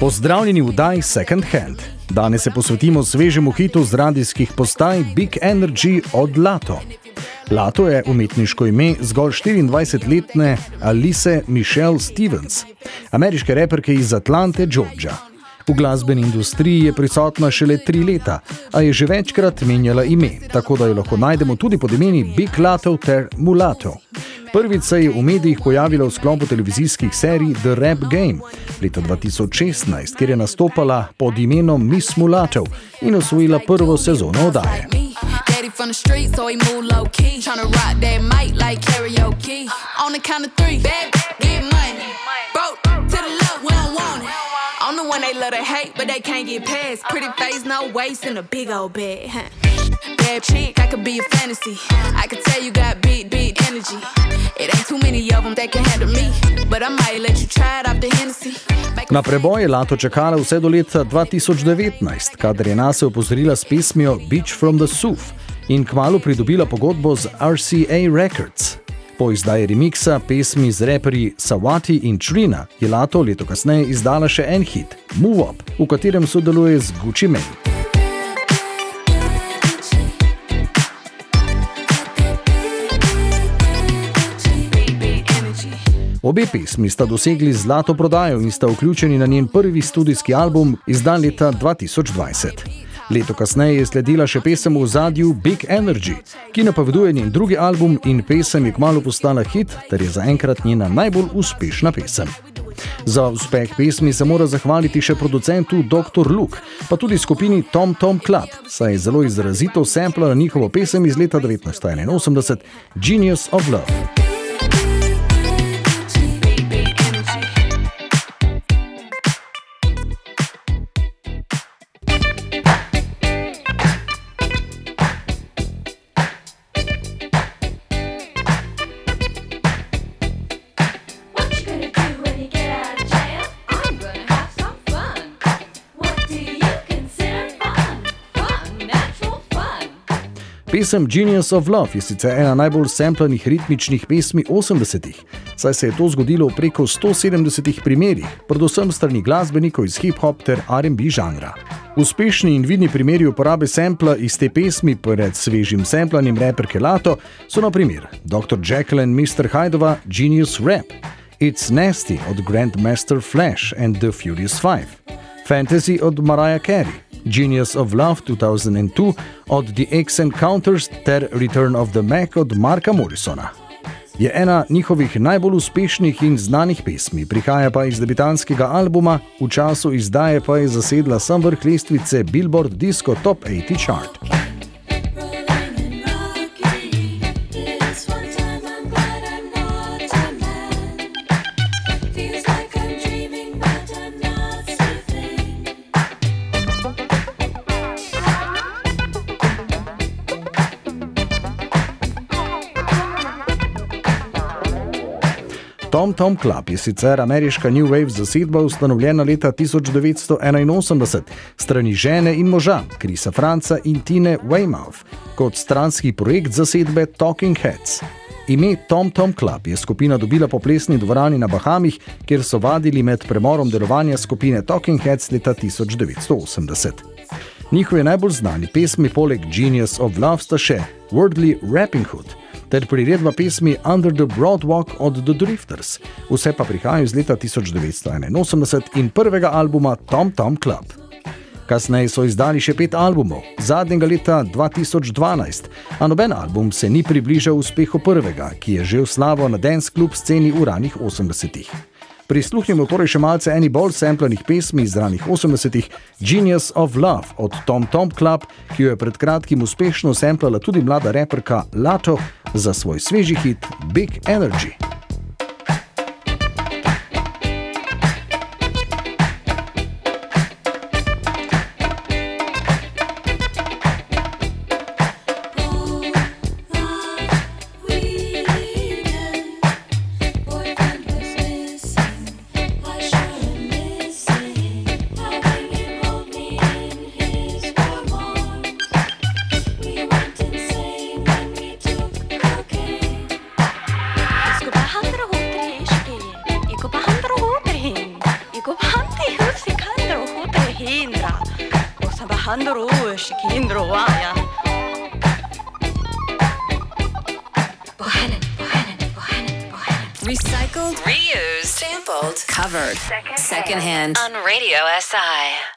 Pozdravljeni v Dai Second Hand. Danes se posvetimo svežemu hitu z radijskih postaj Big Energy od Lato. Lato je umetniško ime zgolj 24-letne Alice Michelle Stevens, ameriške reperke iz Atlante, Georgia. V glasbeni industriji je prisotna šele tri leta, a je že večkrat menjala ime, tako da jo lahko najdemo tudi pod imenom Big Lato ter Mulato prvič se je v medijih pojavila v sklopu televizijskih serij The Rap Game leta 2016, kjer je nastopala pod imenom Miss Mulatov in osvojila prvo sezono odaje. On the count of three, bad, get money. I'm the one they love to hate, but they can't get past. Pretty face, no waste, and a big old bag. Bad chick, I could be a fantasy. I could tell you got big, big energy. It ain't too many of them that can handle me, but I might let you try it off the Hennessy. Na preboj je Lato čakala vse do leta 2019, kadar je nas opozorila s pesmijo Beach from the Souf in kmalo pridobila pogodbo z RCA Records. Po izdaji remixa pesmi z reperi Sawati in Trina je Lato leto kasneje izdala še en hit, Move Up, v katerem sodeluje z Gucci Mane. Obe pesmi sta dosegli zlato prodajo in sta vključeni na njen prvi studijski album, izdan leta 2020. Leto kasneje je sledila še pesem v zadju Big Energy, ki napoveduje njen drugi album in pesem je kmalo postala hit, ter je zaenkrat njena najbolj uspešna pesem. Za uspeh pesmi se mora zahvaliti še producentu Dr. Luke, pa tudi skupini Tom Tom Club, saj je zelo izrazito samplala njihovo pesem iz leta 1981 Genius of Love. Pesem Genius of Love je sicer ena najbolj sampljenih ritmičnih pesmi 80-ih, saj se je to zgodilo v preko 170 primerih, predvsem strani glasbenikov iz hip-hop ter RB žanra. Uspešni in vidni primeri uporabe sampla iz te pesmi pred svežim samplanjem reperke Lato so naprimer Dr. Jekyll and Mr. Hydova Genius Rap, It's Nasty od Grandmaster Flash and The Furious Five, Fantasy od Mariah Carey. Genius of Love 2002 od The X Encounters ter Return of the Mac od Marka Morrisona. Je ena njihovih najbolj uspešnih in znanih pesmi, prihaja pa iz debitanskega albuma, v času izdaje pa je zasedla sam vrh lestvice Billboard Disco Top 80 Chart. Tom Tom Club je sicer ameriška New Wave zasedba ustanovljena leta 1981 strani žene in moža Krisa Franca in Tine Weymouth kot stranski projekt zasedbe Talking Heads. Ime Tom Tom Club je skupina dobila po plesni dvorani na Bahamih, kjer so vadili med premorom delovanja skupine Talking Heads leta 1980. Njihovi najbolj znani pesmi poleg Genius of Love sta še Worldly Rapping Hood ter priredba pesmi Under the Broadwalk od The Drifters. Vse pa prihaja iz leta 1981 in prvega albuma Tom Tom Club. Kasneje so izdali še pet albumov, zadnjega leta 2012, a noben album se ni približal uspehu prvega, ki je že v slavo na dance klub sceni v ranih 80-ih. Prisluhnimo torej še malce eni bolj sampljenih pesmi iz ranih 80-ih, Genius of Love od Tom Tom Club, ki jo je pred kratkim uspešno samplala tudi mlada reperka Lato za svoj sveži hit Big Energy. 뭐하는 뭐하는 뭐하는 뭐하는 Recycled, reused, sampled, covered, secondhand, secondhand. on Radio SI.